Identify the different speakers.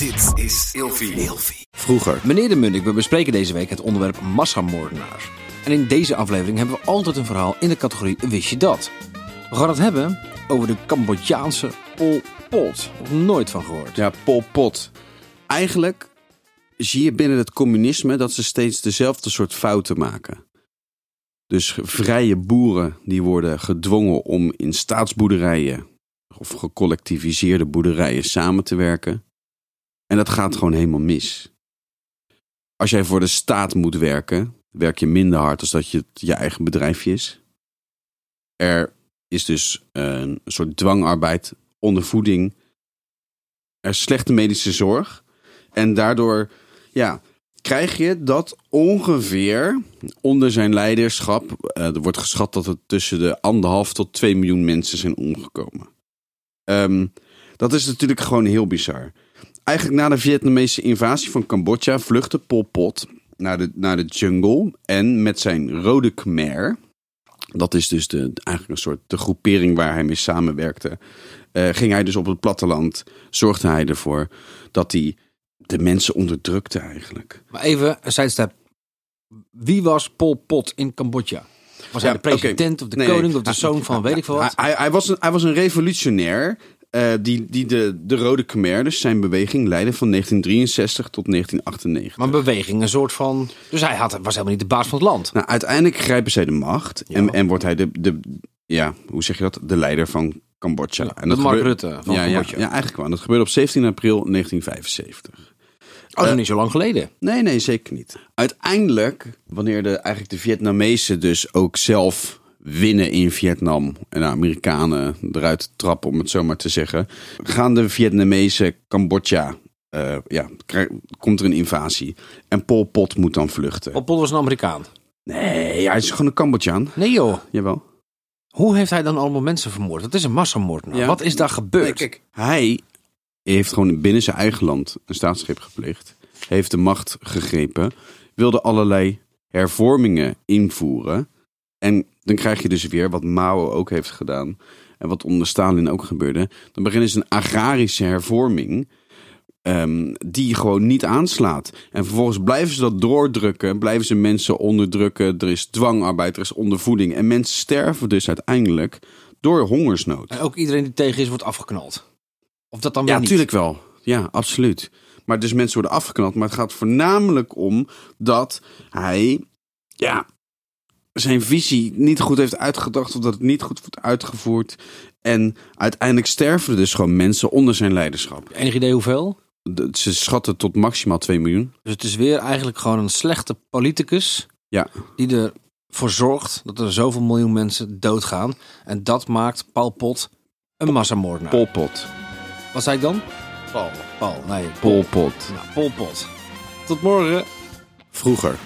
Speaker 1: Dit is Ilfie.
Speaker 2: Vroeger.
Speaker 3: Meneer de Munnik, we bespreken deze week het onderwerp massamoordenaars. En in deze aflevering hebben we altijd een verhaal in de categorie Wist je dat? We gaan het hebben over de Cambodjaanse Pol Pot. Nog nooit van gehoord.
Speaker 2: Ja, Pol Pot. Eigenlijk zie je binnen het communisme dat ze steeds dezelfde soort fouten maken. Dus vrije boeren die worden gedwongen om in staatsboerderijen of gecollectiviseerde boerderijen samen te werken. En dat gaat gewoon helemaal mis. Als jij voor de staat moet werken, werk je minder hard als dat je het je eigen bedrijfje is. Er is dus een soort dwangarbeid, ondervoeding. Er is slechte medische zorg. En daardoor ja, krijg je dat ongeveer onder zijn leiderschap. eh, er wordt geschat dat het tussen de anderhalf tot 2 miljoen mensen zijn omgekomen. Ehm, dat is natuurlijk gewoon heel bizar. Eigenlijk na de Vietnamese invasie van Cambodja vluchtte Pol Pot naar de, naar de jungle. En met zijn rode Khmer, dat is dus de, eigenlijk een soort de groepering waar hij mee samenwerkte, eh, ging hij dus op het platteland, zorgde hij ervoor dat hij de mensen onderdrukte eigenlijk.
Speaker 3: Maar even, een sidestep. Wie was Pol Pot in Cambodja? Was hij de president of de
Speaker 2: Nee,
Speaker 3: koning of de zoon van weet ik veel wat?
Speaker 2: Hij, hij, hij was, een, hij was een revolutionair eh, die, die de, de Rode Khmer, dus zijn beweging, leidde van 1963 tot 1998.
Speaker 3: Maar een beweging, een soort van... Dus hij had, was helemaal niet de baas van het land.
Speaker 2: Nou, uiteindelijk grijpen zij de macht en, en wordt hij de, de, ja, hoe zeg je dat, de leider van Cambodja.
Speaker 3: Ja,
Speaker 2: en
Speaker 3: de Mark Rutte van
Speaker 2: ja, ja,
Speaker 3: Cambodja.
Speaker 2: Ja, eigenlijk wel. En dat gebeurde op 17 april 1975.
Speaker 3: Oh, dat is niet zo lang geleden.
Speaker 2: Nee, nee, zeker niet. Uiteindelijk, wanneer de, eigenlijk de Vietnamezen dus ook zelf winnen in Vietnam en de Amerikanen eruit trappen, om het zo maar te zeggen, gaan de Vietnamezen Cambodja, eh, ja, komt er een invasie. En Pol Pot moet dan vluchten.
Speaker 3: Pol Pot was een Amerikaan.
Speaker 2: Nee, hij is gewoon een Cambodjaan.
Speaker 3: Nee joh.
Speaker 2: Jawel.
Speaker 3: Hoe heeft hij dan allemaal mensen vermoord? Dat is een massamoordenaar.
Speaker 2: Ja.
Speaker 3: Wat is daar gebeurd?
Speaker 2: Nee, kijk, hij heeft gewoon binnen zijn eigen land een staatsgreep gepleegd. Heeft de macht gegrepen. Wilde allerlei hervormingen invoeren. En dan krijg je dus weer wat Mao ook heeft gedaan. En wat onder Stalin ook gebeurde. Dan beginnen ze een agrarische hervorming. ehm, die gewoon niet aanslaat. En vervolgens blijven ze dat doordrukken. Blijven ze mensen onderdrukken. Er is dwangarbeid, er is ondervoeding. En mensen sterven dus uiteindelijk door hongersnood.
Speaker 3: En ook iedereen die tegen is, wordt afgeknald. Of dat dan weer
Speaker 2: Ja,
Speaker 3: niet?
Speaker 2: natuurlijk wel. Ja, absoluut. Maar dus mensen worden afgeknald. Maar het gaat voornamelijk om dat hij ja, zijn visie niet goed heeft uitgedacht. Of dat het niet goed wordt uitgevoerd. En uiteindelijk sterven er dus gewoon mensen onder zijn leiderschap.
Speaker 3: Enig idee hoeveel?
Speaker 2: De- Ze schatten tot maximaal 2 miljoen.
Speaker 3: Dus het is weer eigenlijk gewoon een slechte politicus
Speaker 2: Ja,
Speaker 3: die ervoor zorgt dat er zoveel miljoen mensen doodgaan. En dat maakt Paul Pot een massamoordenaar.
Speaker 2: Pol Pot.
Speaker 3: Wat zei ik dan? Paul. Paul, nee.
Speaker 2: Pol Pot.
Speaker 3: Nou, Pol Pot. Tot morgen.
Speaker 2: Vroeger.